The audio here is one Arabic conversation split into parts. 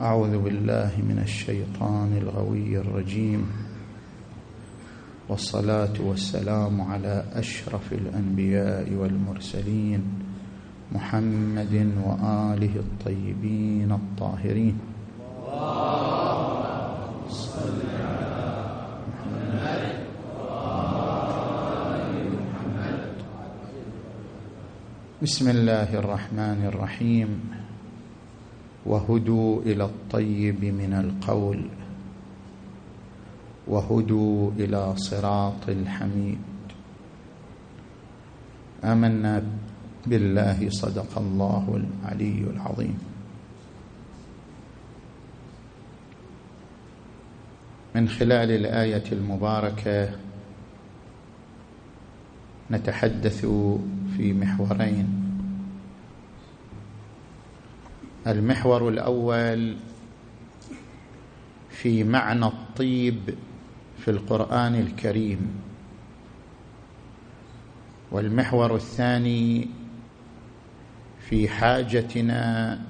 أعوذ بالله من الشيطان الغوي الرجيم. والصلاة والسلام على أشرف الأنبياء والمرسلين محمد وآله الطيبين الطاهرين. بسم الله الرحمن الرحيم. وهدوا إلى الطيب من القول وهدوا إلى صراط الحميد. آمنا بالله صدق الله العلي العظيم. من خلال الآية المباركة نتحدث في محورين. المحور الأول في معنى الطيب في القرآن الكريم. والمحور الثاني في حاجتنا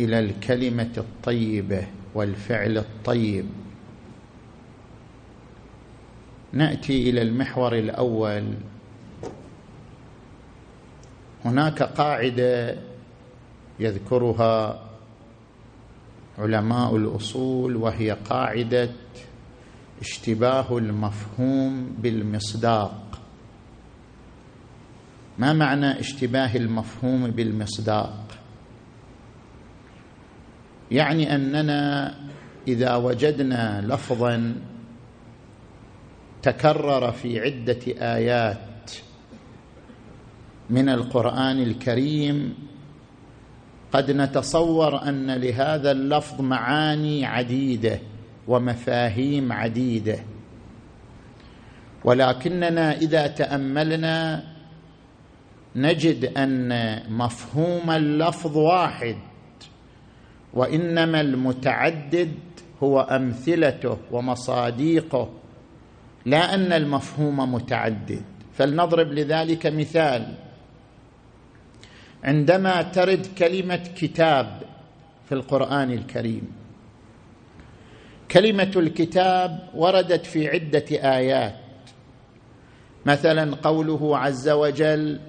إلى الكلمة الطيبة والفعل الطيب. نأتي إلى المحور الأول. هناك قاعدة يذكرها علماء الأصول وهي قاعدة اشتباه المفهوم بالمصداق. ما معنى اشتباه المفهوم بالمصداق؟ يعني أننا إذا وجدنا لفظا تكرر في عدة آيات من القرآن الكريم قد نتصور أن لهذا اللفظ معاني عديدة ومفاهيم عديدة. ولكننا إذا تأملنا نجد أن مفهوم اللفظ واحد وإنما المتعدد هو أمثلته ومصاديقه لا أن المفهوم متعدد. فلنضرب لذلك مثال. عندما ترد كلمة كتاب في القرآن الكريم. كلمة الكتاب وردت في عدة آيات. مثلا قوله عز وجل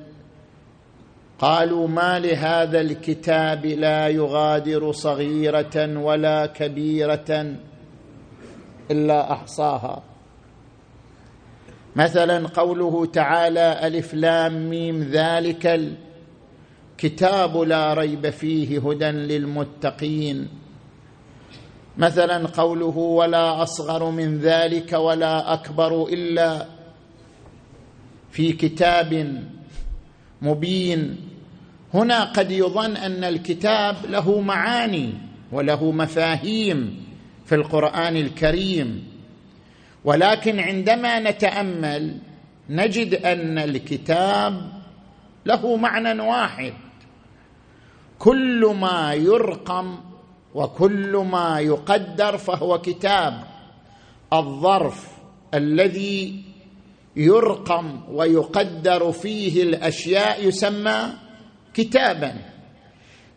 قالوا ما لهذا الكتاب لا يغادر صغيرة ولا كبيرة إلا أحصاها. مثلا قوله تعالى ألف لام ميم ذلك كتاب لا ريب فيه هدى للمتقين. مثلا قوله ولا أصغر من ذلك ولا أكبر إلا في كتاب مبين. هنا قد يظن أن الكتاب له معاني وله مفاهيم في القرآن الكريم. ولكن عندما نتأمل نجد أن الكتاب له معنى واحد. كل ما يرقم وكل ما يقدر فهو كتاب. الظرف الذي يرقم ويقدر فيه الأشياء يسمى كتابا.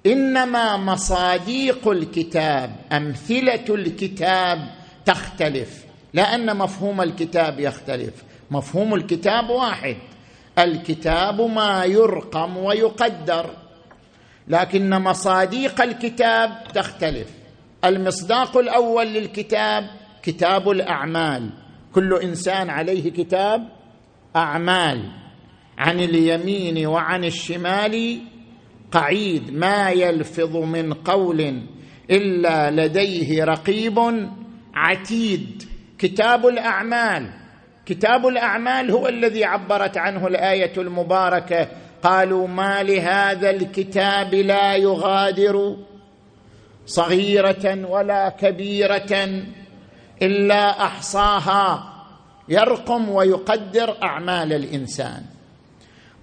إنما مصاديق الكتاب أمثلة الكتاب تختلف لأن مفهوم الكتاب يختلف. مفهوم الكتاب واحد الكتاب ما يرقم ويقدر. لكن مصاديق الكتاب تختلف. المصداق الأول للكتاب كتاب الأعمال. كل إنسان عليه كتاب أعمال. عن اليمين وعن الشمال قعيد ما يلفظ من قول إلا لديه رقيب عتيد. كتاب الأعمال. كتاب الأعمال هو الذي عبرت عنه الآية المباركة قالوا ما لهذا الكتاب لا يغادر صغيرة ولا كبيرة إلا أحصاها يرقم ويقدر أعمال الإنسان.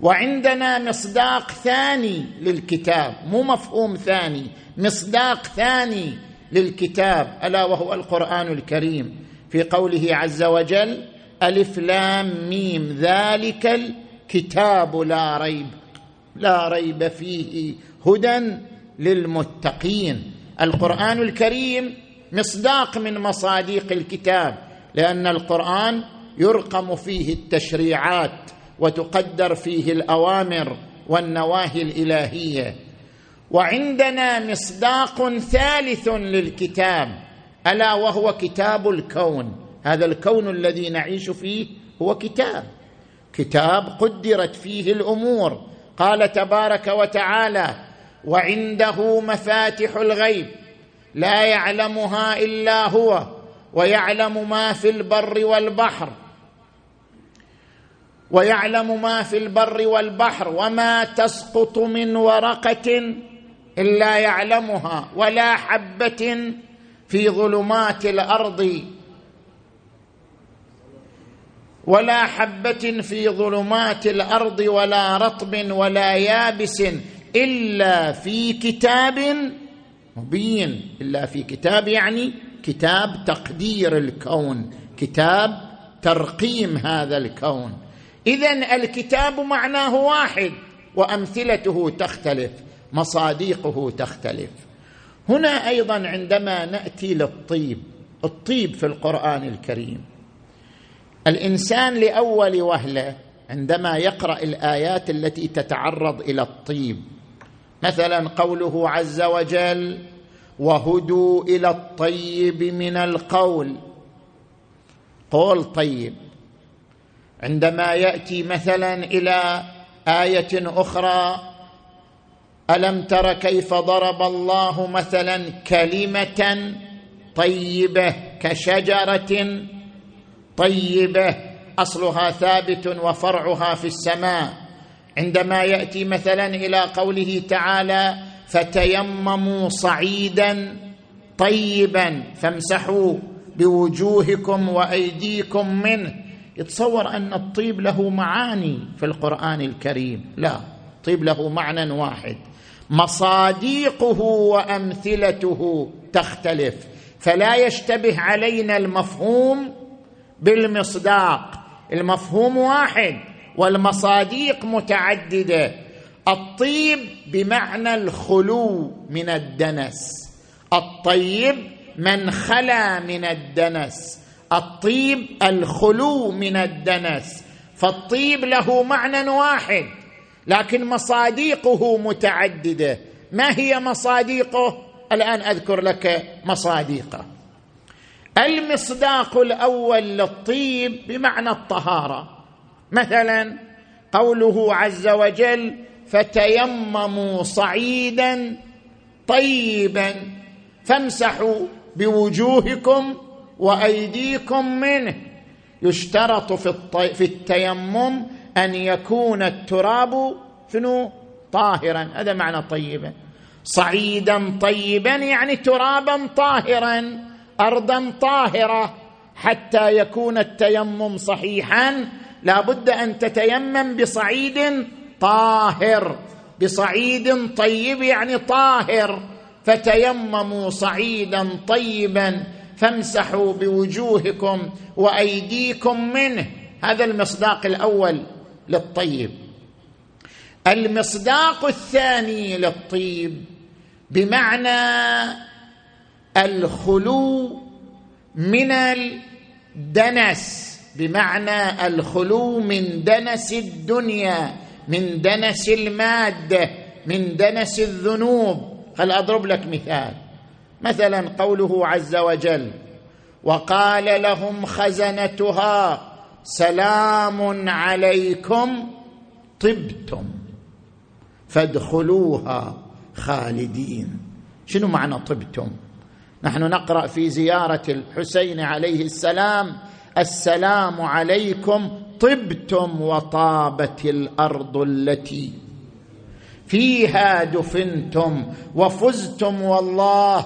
وعندنا مصداق ثاني للكتاب مو مفهوم ثاني مصداق ثاني للكتاب ألا وهو القرآن الكريم. في قوله عز وجل ألف لام ميم ذلك الكتاب لا ريب لا ريب فيه هدى للمتقين. القرآن الكريم مصداق من مصاديق الكتاب لأن القرآن يرقم فيه التشريعات وتقدر فيه الأوامر والنواهي الإلهية. وعندنا مصداق ثالث للكتاب ألا وهو كتاب الكون. هذا الكون الذي نعيش فيه هو كتاب. كتاب قدرت فيه الأمور. قال تبارك وتعالى وعنده مفاتح الغيب لا يعلمها إلا هو ويعلم ما في البر والبحر. ويعلم ما في البر والبحر وما تسقط من ورقة إلا يعلمها ولا حبة في ظلمات الأرض. ولا حبة في ظلمات الأرض ولا رطب ولا يابس إلا في كتاب مبين. إلا في كتاب يعني كتاب تقدير الكون كتاب ترقيم هذا الكون. اذا الكتاب معناه واحد وأمثلته تختلف مصاديقه تختلف. هنا أيضا عندما نأتي للطيب الطيب في القرآن الكريم. الإنسان لأول وهلة عندما يقرأ الآيات التي تتعرض إلى الطيب. مثلا قوله عز وجل وهدوا إلى الطيب من القول قول طيب. عندما يأتي مثلا إلى آية أخرى ألم تر كيف ضرب الله مثلا كلمة طيبة كشجرة طيبة أصلها ثابت وفرعها في السماء. عندما يأتي مثلا إلى قوله تعالى فتيمموا صعيدا طيبا فامسحوا بوجوهكم وأيديكم منه. يتصور أن الطيب له معاني في القرآن الكريم. لا طيب له معنى واحد. مصاديقه وأمثلته تختلف فلا يشتبه علينا المفهوم بالمصداق. المفهوم واحد والمصاديق متعددة. الطيب بمعنى الخلو من الدنس. الطيب من خلا من الدنس. الطيب الخلو من الدنس. فالطيب له معنى واحد لكن مصاديقه متعددة. ما هي مصاديقه؟ الآن أذكر لك مصاديقه. المصداق الأول للطيب بمعنى الطهارة. مثلا قوله عز وجل فتيمموا صعيدا طيبا فامسحوا بوجوهكم وأيديكم منه. يشترط في, الطي... في التيمم أن يكون التراب شنو؟ طاهرا. هذا معنى طيبا. صعيدا طيبا يعني ترابا طاهرا. ارضا طاهرة حتى يكون التيمم صحيحا. لا بد أن تتيمم بصعيد طاهر بصعيد طيب يعني طاهر. فتيمموا صعيدا طيبا فامسحوا بوجوهكم وأيديكم منه. هذا المصداق الأول للطيب. المصداق الثاني للطيب بمعنى الخلو من الدنس بمعنى الخلو من دنس الدنيا من دنس المادة من دنس الذنوب. هل أضرب لك مثال؟ مثلا قوله عز وجل وقال لهم خزنتها سلام عليكم طبتم. فادخلوها خالدين. شنو معنى طبتم؟ نحن نقرأ في زيارة الحسين عليه السلام السلام عليكم طبتم وطابت الأرض التي فيها دفنتم وفزتم والله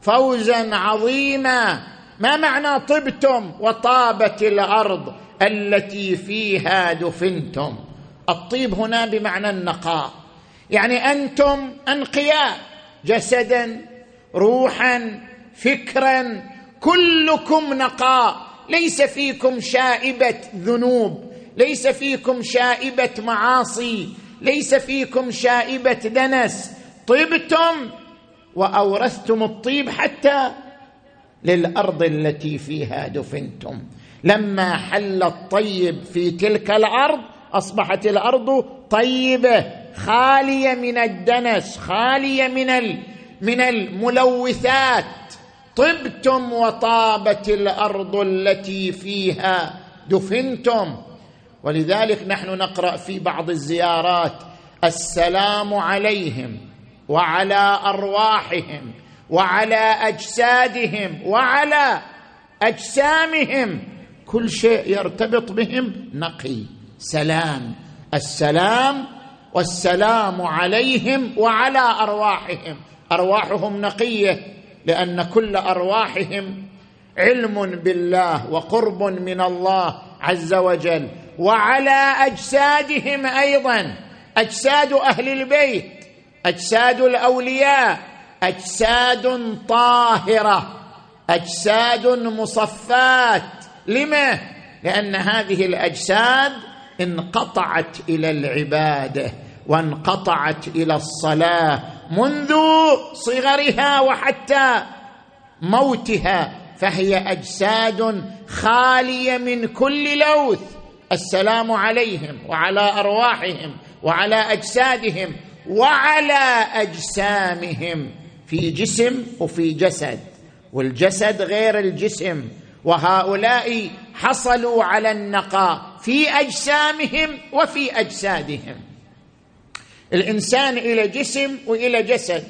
فوزا عظيما. ما معنى طبتم وطابت الأرض التي فيها دفنتم؟ الطيب هنا بمعنى النقاء. يعني أنتم أنقياء جسدا روحا فكرا كلكم نقاء. ليس فيكم شائبة ذنوب ليس فيكم شائبة معاصي ليس فيكم شائبة دنس. طبتم وأورثتم الطيب حتى للأرض التي فيها دفنتم. لما حل الطيب في تلك الأرض أصبحت الأرض طيبة خالية من الدنس خالية من من الملوثات. طبتم وطابت الأرض التي فيها. دفنتم. ولذلك نحن نقرأ في بعض الزيارات. السلام عليهم وعلى أرواحهم وعلى أجسادهم وعلى أجسامهم. كل شيء يرتبط بهم نقي سلام. السلام والسلام عليهم وعلى أرواحهم. أرواحهم نقية لأن كل أرواحهم علم بالله وقرب من الله عز وجل وعلى أجسادهم أيضا أجساد أهل البيت أجساد الأولياء أجساد طاهرة أجساد مصفات. لما لأن هذه الأجساد انقطعت إلى العبادة وانقطعت إلى الصلاة منذ صغرها وحتى موتها فهي أجساد خالية من كل لوث. السلام عليهم وعلى أرواحهم وعلى أجسادهم وعلى أجسامهم في جسم وفي جسد. والجسد غير الجسم. وهؤلاء حصلوا على النقاء في أجسامهم وفي أجسادهم. الإنسان إلى جسم وإلى جسد.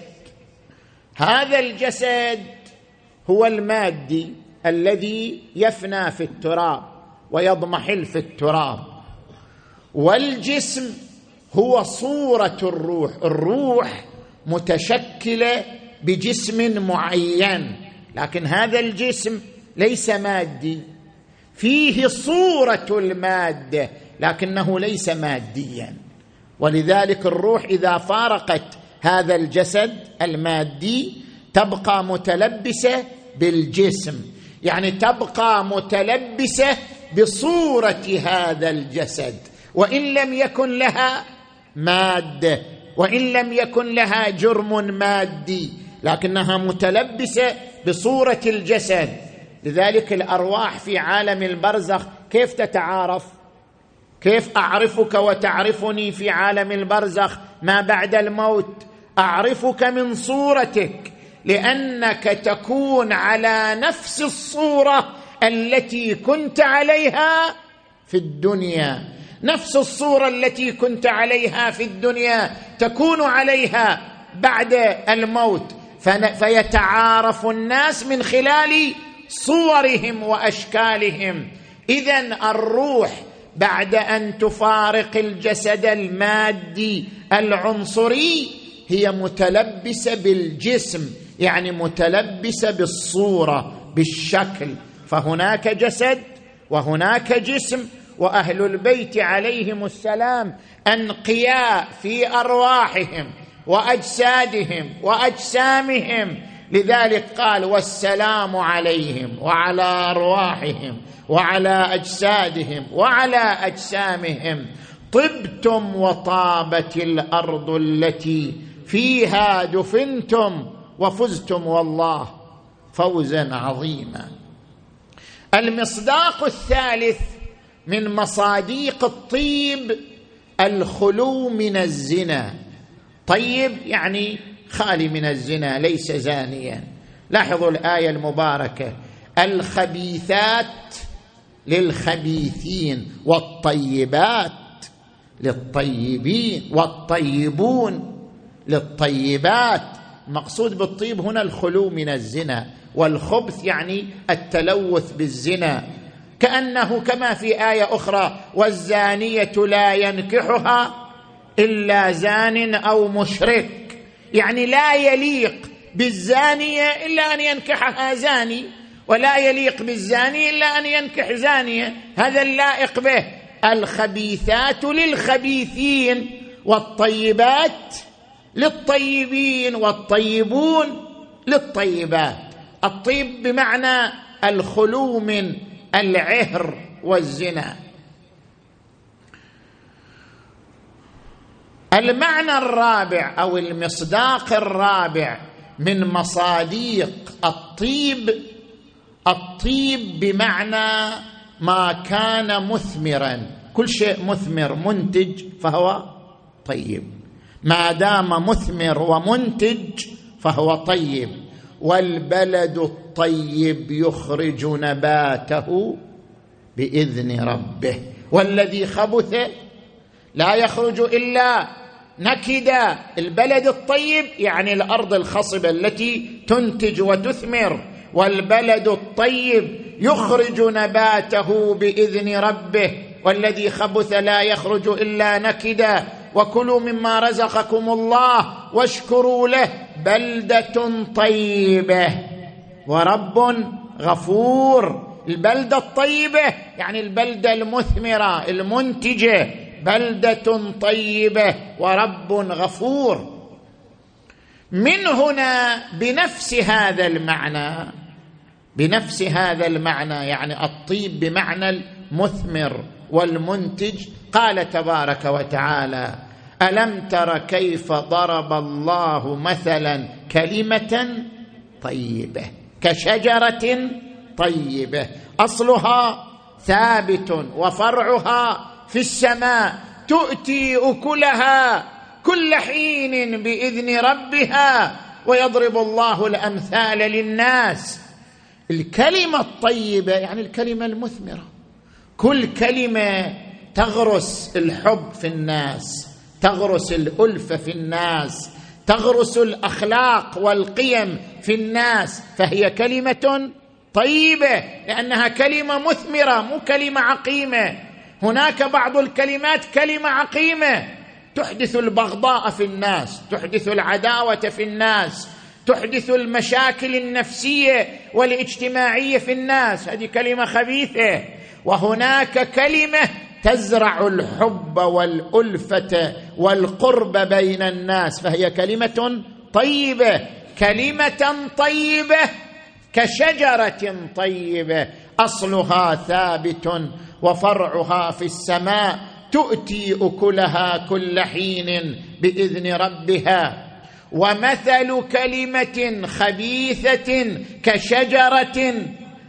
هذا الجسد هو المادي الذي يفنى في التراب ويضمحل في التراب. والجسم هو صورة الروح الروح متشكلة بجسم معين لكن هذا الجسم ليس مادي. فيه صورة المادة لكنه ليس ماديا. ولذلك الروح إذا فارقت هذا الجسد المادي تبقى متلبسة بالجسم. يعني تبقى متلبسة بصورة هذا الجسد. وإن لم يكن لها مادة وإن لم يكن لها جرم مادي لكنها متلبسة بصورة الجسد. لذلك الأرواح في عالم البرزخ كيف تتعارف؟ كيف أعرفك وتعرفني في عالم البرزخ ما بعد الموت؟ أعرفك من صورتك لأنك تكون على نفس الصورة التي كنت عليها في الدنيا. نفس الصورة التي كنت عليها في الدنيا تكون عليها بعد الموت. فيتعارف الناس من خلال صورهم وأشكالهم. اذا الروح بعد أن تفارق الجسد المادي العنصري هي متلبسة بالجسم يعني متلبسة بالصورة بالشكل. فهناك جسد وهناك جسم وأهل البيت عليهم السلام أنقياء في أرواحهم وأجسادهم وأجسامهم. لذلك قال والسلام عليهم وعلى أرواحهم وعلى أجسادهم وعلى أجسامهم طبتم وطابت الأرض التي فيها دفنتم وفزتم والله فوزا عظيما. المصداق الثالث من مصاديق الطيب الخلو من الزنا. طيب يعني خالي من الزنا ليس زانيا. لاحظوا الآية المباركة. الخبيثات للخبيثين والطيبات للطيبين والطيبون للطيبات. المقصود بالطيب هنا الخلو من الزنا والخبث يعني التلوث بالزنا. كأنه كما في آية أخرى والزانية لا ينكحها إلا زان أو مشرك. يعني لا يليق بالزانية إلا أن ينكحها زاني ولا يليق بالزاني إلا أن ينكح زانية. هذا اللائق به. الخبيثات للخبيثين والطيبات للطيبين والطيبون للطيبات. الطيب بمعنى الخلو من العهر والزنا. المعنى الرابع أو المصداق الرابع من مصاديق الطيب الطيب بمعنى ما كان مثمرا. كل شيء مثمر منتج فهو طيب. ما دام مثمر ومنتج فهو طيب. والبلد الطيب يخرج نباته بإذن ربه. والذي خبث لا يخرج إلا نكدا البلد الطيب يعني الأرض الخصبة التي تنتج وتثمر والبلد الطيب يخرج نباته بإذن ربه والذي خبث لا يخرج إلا نكدا وكلوا مما رزقكم الله واشكروا له بلدة طيبة. ورب غفور. البلدة الطيبة يعني البلدة المثمرة المنتجة. بلدة طيبة ورب غفور. من هنا بنفس هذا المعنى بنفس هذا المعنى يعني الطيب بمعنى المثمر والمنتج. قال تبارك وتعالى ألم تر كيف ضرب الله مثلا كلمة طيبة كشجرة طيبة أصلها ثابت وفرعها في السماء تؤتي أكلها كل حين بإذن ربها ويضرب الله الأمثال للناس. الكلمة الطيبة يعني الكلمة المثمرة. كل كلمة تغرس الحب في الناس تغرس الالفه في الناس تغرس الأخلاق والقيم في الناس. فهي كلمة طيبة لأنها كلمة مثمرة مو كلمة عقيمة. هناك بعض الكلمات كلمة عقيمة. تحدث البغضاء في الناس تحدث العداوة في الناس تحدث المشاكل النفسية والاجتماعية في الناس. هذه كلمة خبيثة. وهناك كلمة تزرع الحب والألفة والقرب بين الناس. فهي كلمة طيبة كلمة طيبة كشجرة طيبة أصلها ثابت وفرعها في السماء تؤتي أكلها كل حين بإذن ربها. ومثل كلمة خبيثة كشجرة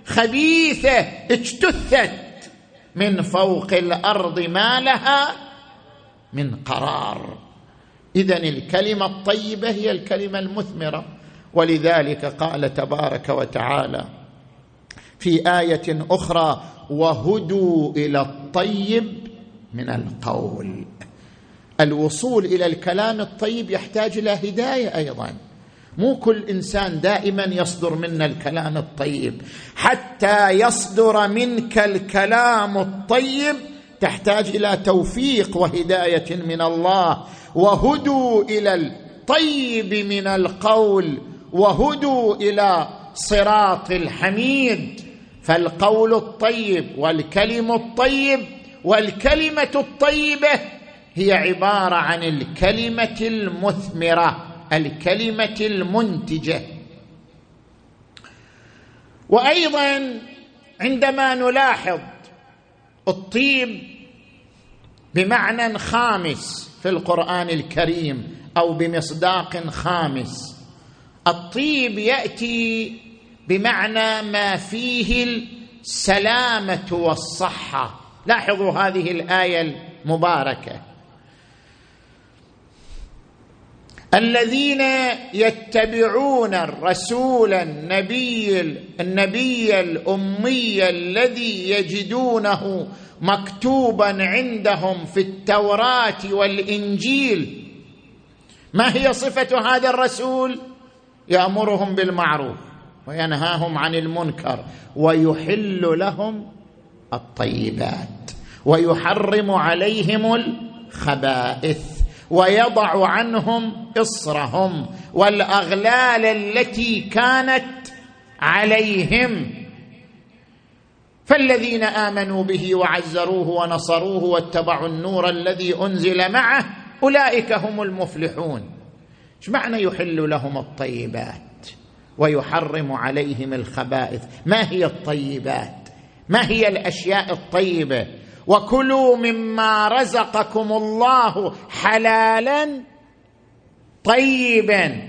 خبيثة اجتثت من فوق الأرض ما لها من قرار. اذا الكلمة الطيبة هي الكلمة المثمرة. ولذلك قال تبارك وتعالى في آية أخرى وهدوا إلى الطيب من القول. الوصول إلى الكلام الطيب يحتاج إلى هداية أيضا. مو كل إنسان دائما يصدر منا الكلام الطيب. حتى يصدر منك الكلام الطيب تحتاج إلى توفيق وهداية من الله. وهدوا إلى الطيب من القول. وهدوا إلى صراط الحميد. فالقول الطيب والكلم الطيب والكلمة الطيبة هي عبارة عن الكلمة المثمرة الكلمة المنتجة. وأيضا عندما نلاحظ الطيب بمعنى خامس في القرآن الكريم أو بمصداق خامس الطيب يأتي بمعنى ما فيه السلامة والصحة. لاحظوا هذه الآية المباركة. الذين يتبعون الرسول النبي النبي الأمي الذي يجدونه مكتوبا عندهم في التوراة والإنجيل. ما هي صفة هذا الرسول؟ يأمرهم بالمعروف. وينهاهم عن المنكر ويحل لهم الطيبات ويحرم عليهم الخبائث ويضع عنهم إصرهم والأغلال التي كانت عليهم. فالذين آمنوا به وعزروه ونصروه واتبعوا النور الذي أنزل معه أولئك هم المفلحون. إيش معنى يحل لهم الطيبات؟ ويحرم عليهم الخبائث. ما هي الطيبات؟ ما هي الأشياء الطيبة؟ وكلوا مما رزقكم الله حلالا طيبا.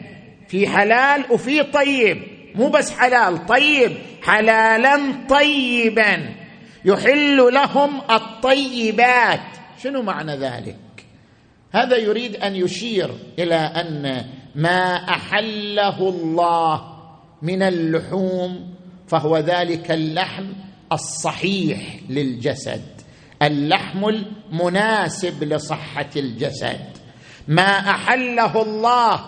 في حلال وفي طيب. مو بس حلال طيب. حلالا طيبا. يحل لهم الطيبات. شنو معنى ذلك؟ هذا يريد أن يشير إلى أن ما أحله الله من اللحوم فهو ذلك اللحم الصحيح للجسد اللحم المناسب لصحة الجسد. ما أحله الله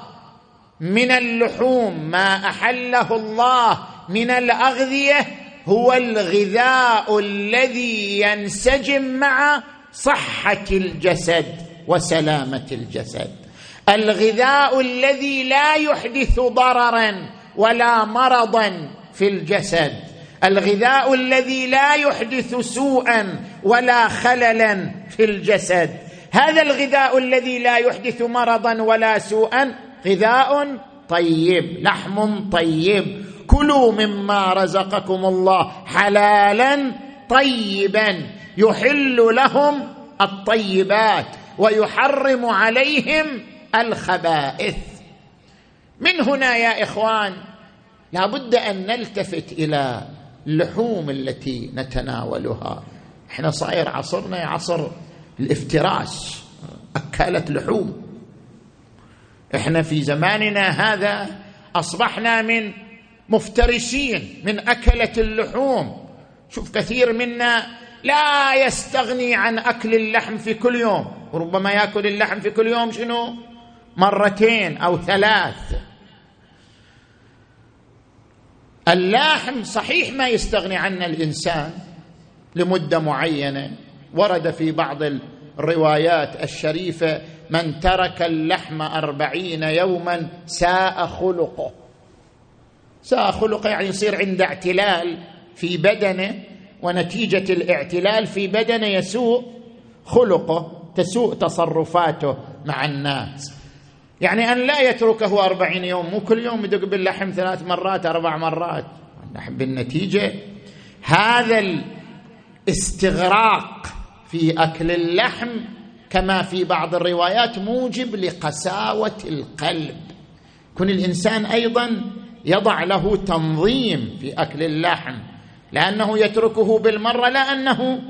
من اللحوم ما أحله الله من الأغذية هو الغذاء الذي ينسجم مع صحة الجسد وسلامة الجسد. الغذاء الذي لا يحدث ضررا ولا مرضا في الجسد. الغذاء الذي لا يحدث سوءا ولا خللا في الجسد. هذا الغذاء الذي لا يحدث مرضا ولا سوءا غذاء طيب. لحم طيب. كلوا مما رزقكم الله حلالا طيبا يحل لهم الطيبات ويحرم عليهم الخبائث. من هنا يا إخوان لابد أن نلتفت إلى اللحوم التي نتناولها. إحنا صاير عصرنا عصر الافتراس أكالة لحوم. إحنا في زماننا هذا أصبحنا من مفترسين من أكلة اللحوم. شوف كثير منا لا يستغني عن أكل اللحم في كل يوم. وربما يأكل اللحم في كل يوم شنو؟ مرتين أو ثلاث. اللاحم صحيح ما يستغني عنه الإنسان لمدة معينة. ورد في بعض الروايات الشريفة من ترك اللحم أربعين يوما ساء خلقه. ساء خلقه يعني يصير عنده اعتلال في بدنه ونتيجة الاعتلال في بدنه يسوء خلقه تسوء تصرفاته مع الناس. يعني أن لا يتركه أربعين يوم مو كل يوم يدق باللحم ثلاث مرات أربع مرات. بالنتيجة هذا الاستغراق في أكل اللحم كما في بعض الروايات موجب لقساوة القلب. كن الإنسان أيضا يضع له تنظيم في أكل اللحم لأنه يتركه بالمرة لا انه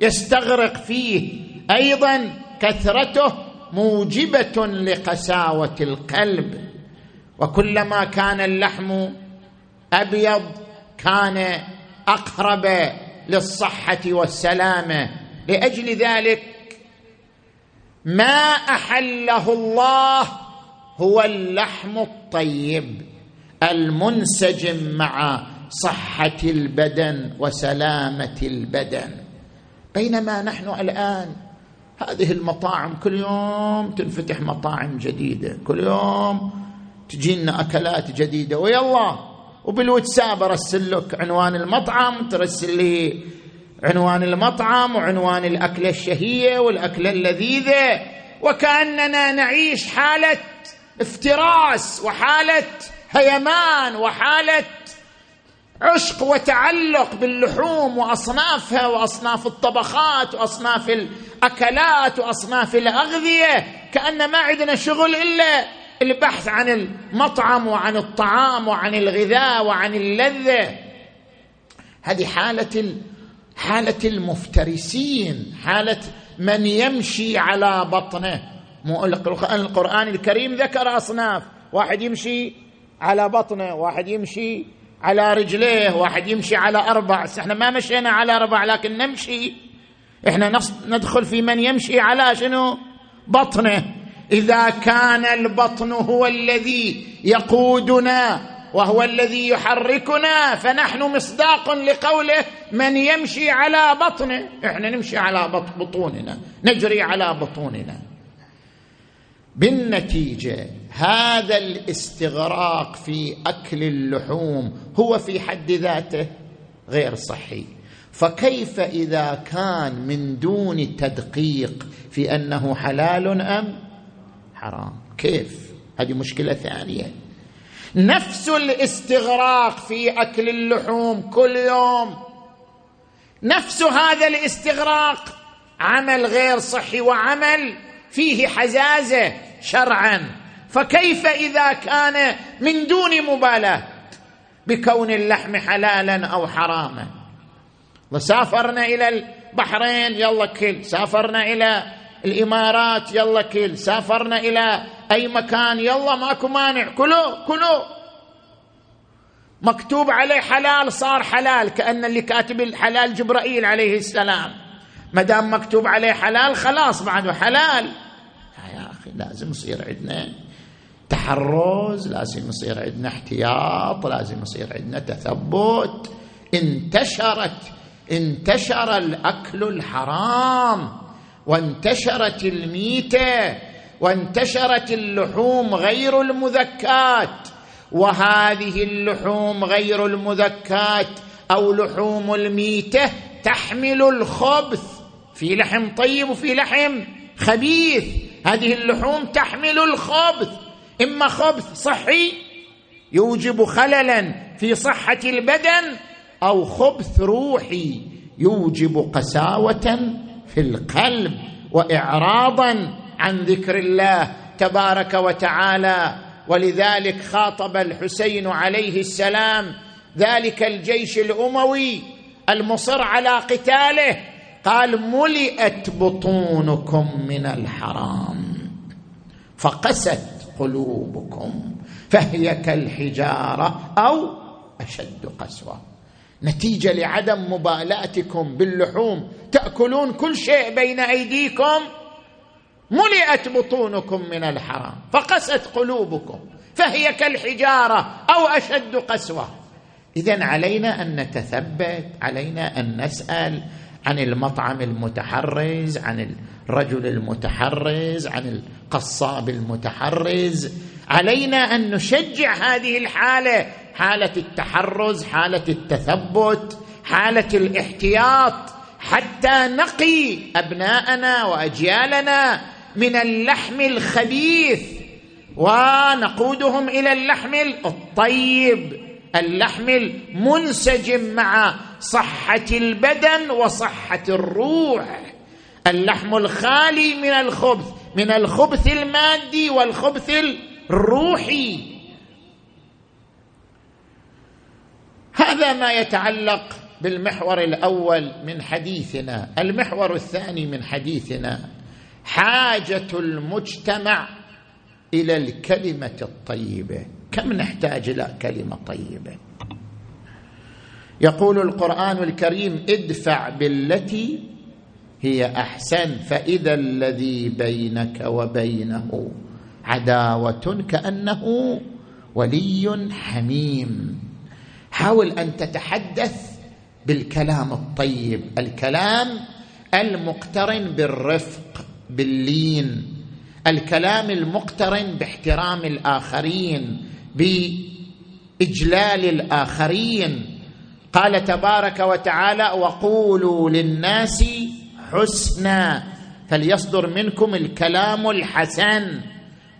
يستغرق فيه. أيضا كثرته موجبة لقساوة القلب. وكلما كان اللحم أبيض كان أقرب للصحة والسلامة. لأجل ذلك ما أحله الله هو اللحم الطيب المنسجم مع صحة البدن وسلامة البدن. بينما نحن الآن هذه المطاعم كل يوم تنفتح مطاعم جديدة كل يوم تجينا أكلات جديدة. ويلا وبالواتساب أرسل لك عنوان المطعم ترسل لي عنوان المطعم وعنوان الأكلة الشهية والأكلة اللذيذة. وكأننا نعيش حالة افتراس وحالة هيمان وحالة عشق وتعلق باللحوم وأصنافها وأصناف الطبخات وأصناف الأكلات وأصناف الأغذية كان ما عندنا شغل إلا البحث عن المطعم وعن الطعام وعن الغذاء وعن اللذة. هذه حالة حالة المفترسين حالة من يمشي على بطنه. القرآن الكريم ذكر أصناف واحد يمشي على بطنه واحد يمشي على رجليه واحد يمشي على أربع إحنا ما مشينا على أربع لكن نمشي. إحنا ندخل في من يمشي على شنو؟ بطنه. إذا كان البطن هو الذي يقودنا وهو الذي يحركنا فنحن مصداق لقوله من يمشي على بطنه. إحنا نمشي على بطوننا نجري على بطوننا. بالنتيجة هذا الاستغراق في أكل اللحوم هو في حد ذاته غير صحي فكيف إذا كان من دون تدقيق في أنه حلال أم حرام؟ كيف؟ هذه مشكلة ثانية. نفس الاستغراق في أكل اللحوم كل يوم. نفس هذا الاستغراق. عمل غير صحي وعمل فيه حزازة شرعا. فكيف إذا كان من دون مبالاة؟ بكون اللحم حلالا أو حراما. وسافرنا إلى البحرين يلا كل. سافرنا إلى الإمارات يلا كل. سافرنا إلى أي مكان يلا ماكو مانع. كلوا كلوا. مكتوب عليه حلال صار حلال كأن اللي كاتب الحلال جبرائيل عليه السلام. ما دام مكتوب عليه حلال خلاص بعده حلال. يا أخي لازم يصير عندنا. تحرز لازم يصير عندنا احتياط لازم يصير عندنا تثبت. انتشرت انتشر الأكل الحرام وانتشرت الميتة وانتشرت اللحوم غير المذكات. وهذه اللحوم غير المذكات أو لحوم الميتة تحمل الخبث. في لحم طيب وفي لحم خبيث. هذه اللحوم تحمل الخبث. إما خبث صحي يوجب خللا في صحة البدن أو خبث روحي يوجب قساوة في القلب واعراضا عن ذكر الله تبارك وتعالى. ولذلك خاطب الحسين عليه السلام ذلك الجيش الأموي المصر على قتاله قال ملئت بطونكم من الحرام. فقست قلوبكم فهي كالحجارة أو أشد قسوة. نتيجة لعدم مبالاتكم باللحوم. تأكلون كل شيء بين أيديكم. ملئت بطونكم من الحرام. فقست قلوبكم. فهي كالحجارة أو أشد قسوة. اذا علينا أن نتثبت علينا أن نسأل. عن المطعم المتحرز عن الرجل المتحرز عن القصاب المتحرز. علينا أن نشجع هذه الحالة حالة التحرز حالة التثبت حالة الاحتياط حتى نقي أبناءنا وأجيالنا من اللحم الخبيث ونقودهم إلى اللحم الطيب. اللحم المنسجم مع صحة البدن وصحة الروح. اللحم الخالي من الخبث من الخبث المادي والخبث الروحي. هذا ما يتعلق بالمحور الأول من حديثنا. المحور الثاني من حديثنا حاجة المجتمع إلى الكلمة الطيبة. كم نحتاج إلى كلمة طيبة؟ يقول القرآن الكريم ادفع بالتي هي أحسن فإذا الذي بينك وبينه عداوة كأنه ولي حميم. حاول أن تتحدث بالكلام الطيب الكلام المقترن بالرفق باللين الكلام المقترن باحترام الآخرين بإجلال الآخرين. قال تبارك وتعالى وقولوا للناس حسنا فليصدر منكم الكلام الحسن.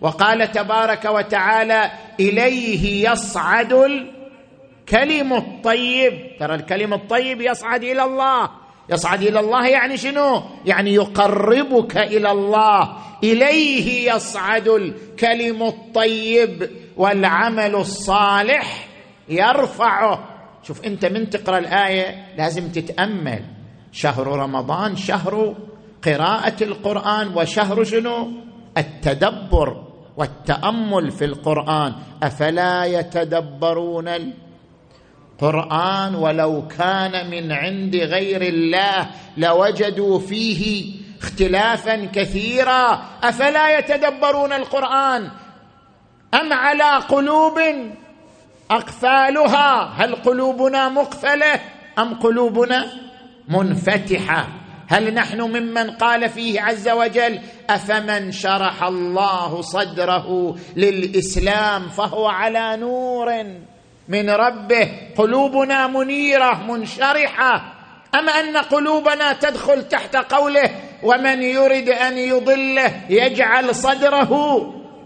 وقال تبارك وتعالى إليه يصعد الكلم الطيب. ترى الكلم الطيب يصعد إلى الله. يصعد إلى الله يعني شنو؟ يعني يقربك إلى الله. إليه يصعد الكلم الطيب والعمل الصالح يرفعه. شوف أنت من تقرأ الآية لازم تتأمل. شهر رمضان شهر قراءة القرآن وشهر شنو؟ التدبر والتأمل في القرآن. أفلا يتدبرون القرآن ولو كان من عند غير الله لوجدوا فيه اختلافا كثيرا. أفلا يتدبرون القرآن؟ أم على قلوب أقفالها؟ هل قلوبنا مقفلة أم قلوبنا منفتحة؟ هل نحن ممن قال فيه عز وجل أفمن شرح الله صدره للإسلام فهو على نور من ربه؟ قلوبنا منيرة منشرحة. اما أن قلوبنا تدخل تحت قوله ومن يرد أن يضله يجعل صدره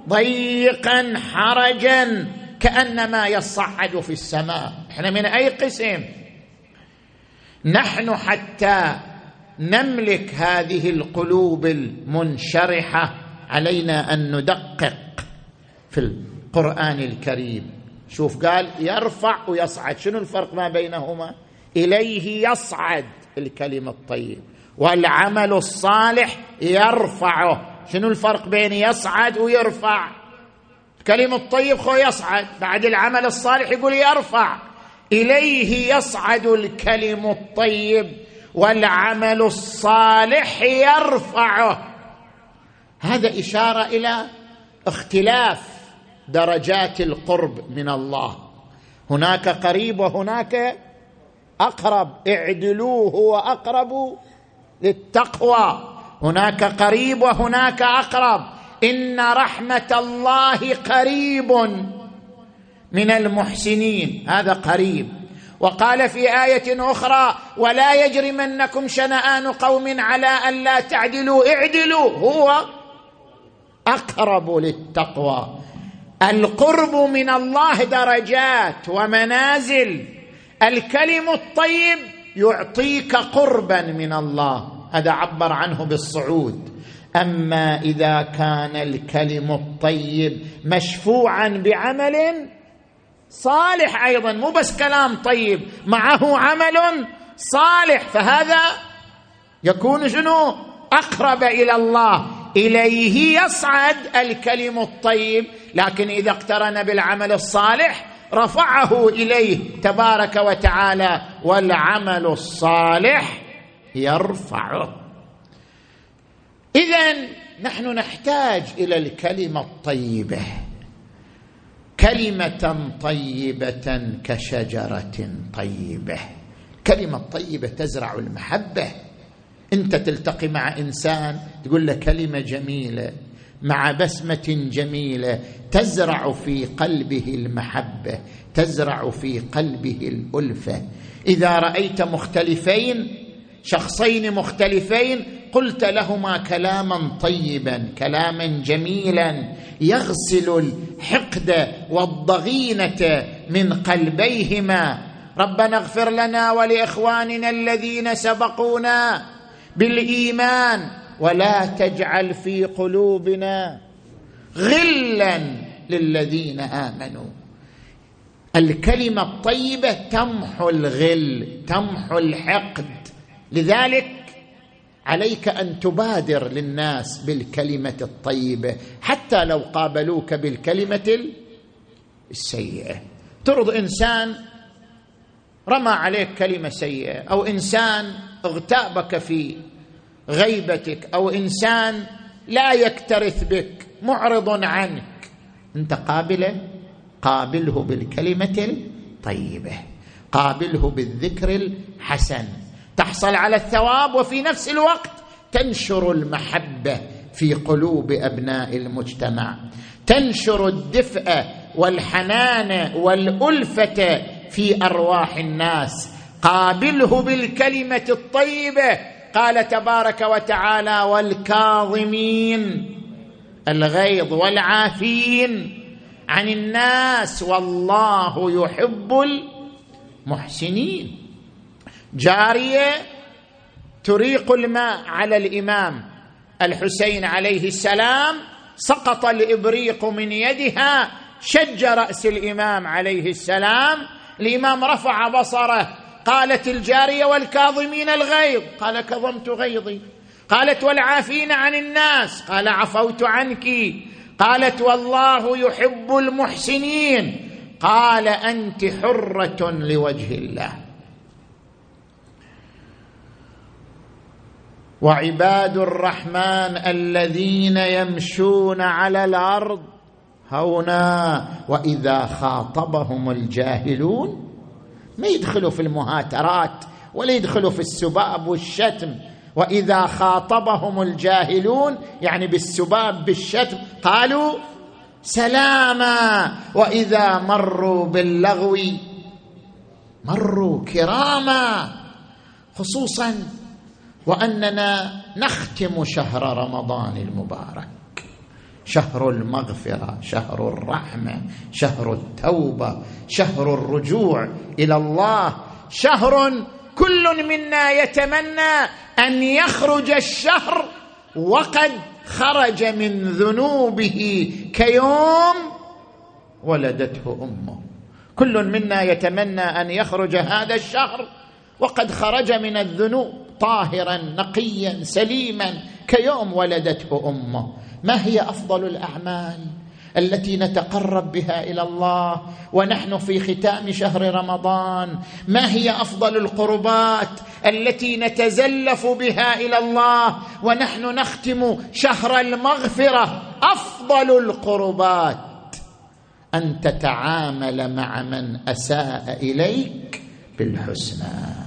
ضيقا حرجا كأنما يصعد في السماء. إحنا من أي قسم؟ نحن حتى نملك هذه القلوب المنشرحة. علينا أن ندقق في القرآن الكريم. شوف قال يرفع ويصعد. شنو الفرق ما بينهما؟ إليه يصعد الكلمة الطيب والعمل الصالح يرفعه. شنو الفرق بين يصعد ويرفع؟ الكلمة الطيب خو يصعد بعد العمل الصالح يقول يرفع. إليه يصعد الكلم الطيب والعمل الصالح يرفعه. هذا إشارة إلى اختلاف درجات القرب من الله. هناك قريب وهناك أقرب اعدلوه هو اقرب للتقوى. هناك قريب وهناك أقرب. إن رحمة الله قريب من المحسنين. هذا قريب. وقال في آية أخرى ولا يجرمنكم شنآن قوم على أن لا تعدلوا اعدلوا. هو أقرب للتقوى. القرب من الله درجات ومنازل. الكلم الطيب يعطيك قربا من الله. هذا عبر عنه بالصعود. أما إذا كان الكلم الطيب مشفوعا بعمل صالح أيضا مو بس كلام طيب معه عمل صالح. فهذا يكون شنو؟ أقرب إلى الله. إليه يصعد الكلم الطيب. لكن إذا اقترن بالعمل الصالح رفعه إليه تبارك وتعالى والعمل الصالح يرفعه اذا نحن نحتاج إلى الكلمة الطيبة. كلمة طيبة كشجرة طيبة. كلمة طيبة تزرع المحبة. أنت تلتقي مع إنسان تقول له كلمة جميلة مع بسمة جميلة تزرع في قلبه المحبة تزرع في قلبه الألفة. إذا رأيت مختلفين شخصين مختلفين قلت لهما كلاما طيبا كلاما جميلا يغسل الحقد والضغينة من قلبيهما. ربنا اغفر لنا ولإخواننا الذين سبقونا بالإيمان ولا تجعل في قلوبنا غلا للذين آمنوا. الكلمة الطيبة تمحو الغل تمحو الحقد لذلك عليك أن تبادر للناس بالكلمة الطيبة حتى لو قابلوك بالكلمة السيئة. ترض إنسان رمى عليك كلمة سيئة أو إنسان اغتابك في غيبتك أو إنسان لا يكترث بك معرض عنك. أنت قابلة؟ قابله بالكلمة الطيبة قابله بالذكر الحسن. تحصل على الثواب وفي نفس الوقت تنشر المحبة في قلوب أبناء المجتمع. تنشر الدفء والحنان والألفة في أرواح الناس. قابله بالكلمة الطيبة. قال تبارك وتعالى والكاظمين الغيظ والعافين عن الناس والله يحب المحسنين. جارية تريق الماء على الإمام الحسين عليه السلام سقط الابريق من يدها شج رأس الإمام عليه السلام الإمام رفع بصره قالت الجارية والكاظمين الغيظ قال كظمت غيظي قالت والعافين عن الناس قال عفوت عنك قالت والله يحب المحسنين قال أنت حرة لوجه الله. وعباد الرحمن الذين يمشون على الأرض هونا وإذا خاطبهم الجاهلون ما يدخلوا في المهاترات ولا يدخلوا في السباب والشتم. وإذا خاطبهم الجاهلون يعني بالسباب بالشتم قالوا سلاما. وإذا مروا باللغو مروا كراما. خصوصا وأننا نختم شهر رمضان المبارك. شهر المغفرة شهر الرحمة شهر التوبة شهر الرجوع إلى الله. شهر كل منا يتمنى أن يخرج الشهر وقد خرج من ذنوبه كيوم ولدته أمه. كل منا يتمنى أن يخرج هذا الشهر وقد خرج من الذنوب. طاهرا نقيا سليما كيوم ولدته أمه. ما هي أفضل الأعمال التي نتقرب بها إلى الله ونحن في ختام شهر رمضان؟ ما هي أفضل القربات التي نتزلف بها إلى الله ونحن نختم شهر المغفرة؟ أفضل القربات أن تتعامل مع من أساء إليك بالحسنى.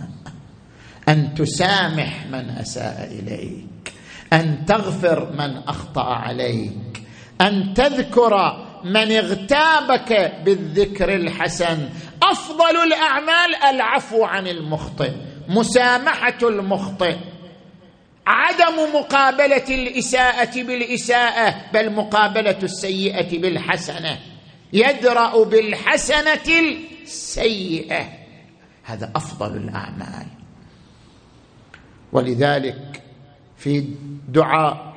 أن تسامح من أساء إليك أن تغفر من أخطأ عليك أن تذكر من اغتابك بالذكر الحسن. أفضل الأعمال العفو عن المخطئ مسامحة المخطئ. عدم مقابلة الإساءة بالإساءة بل مقابلة السيئة بالحسنة. يدرأ بالحسنة السيئة. هذا أفضل الأعمال. ولذلك في دعاء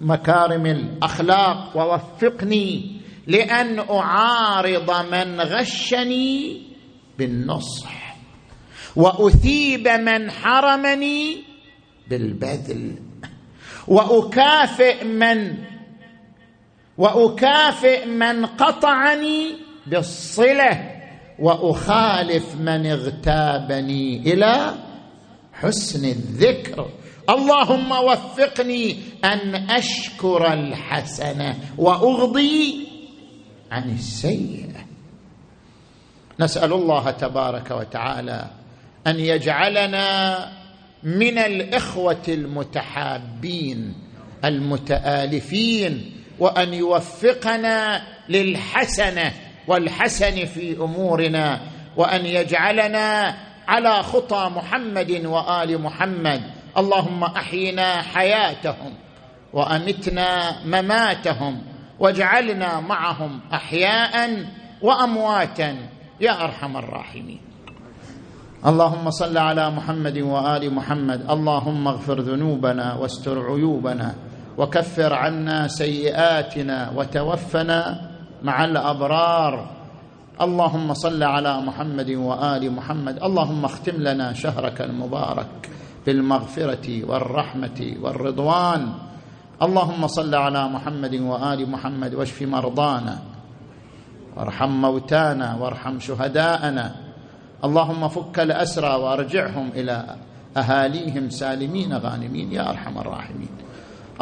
مكارم الأخلاق ووفقني لأن أعارض من غشني بالنصح وأثيب من حرمني بالبذل وأكافئ من وأكافئ من قطعني بالصلة وأخالف من اغتابني إلى حسن الذكر. اللهم وفقني أن أشكر الحسنه وأغضي عن السيئة. نسأل الله تبارك وتعالى أن يجعلنا من الإخوة المتحابين المتآلفين وأن يوفقنا للحسنه والحسن في أمورنا وأن يجعلنا على خطى محمد وآل محمد. اللهم أحينا حياتهم وأمتنا مماتهم واجعلنا معهم أحياء وأمواتا. يا أرحم الراحمين. اللهم صل على محمد وآل محمد. اللهم اغفر ذنوبنا واستر عيوبنا وكفر عنا سيئاتنا وتوفنا مع الأبرار. اللهم صل على محمد وآل محمد. اللهم اختم لنا شهرك المبارك بالمغفرة والرحمة والرضوان. اللهم صل على محمد وآل محمد واشف مرضانا. وارحم موتانا. وارحم شهداءنا. اللهم فك الأسرى وارجعهم إلى أهاليهم سالمين غانمين يا أرحم الراحمين.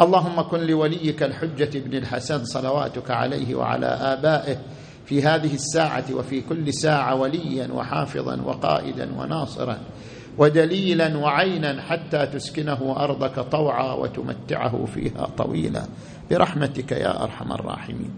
اللهم كن لوليك الحجة بن الحسن صلواتك عليه وعلى آبائه. في هذه الساعة وفي كل ساعة وليا وحافظا وقائدا وناصرا ودليلا وعينا حتى تسكنه أرضك طوعا وتمتعه فيها طويلا. برحمتك يا أرحم الراحمين.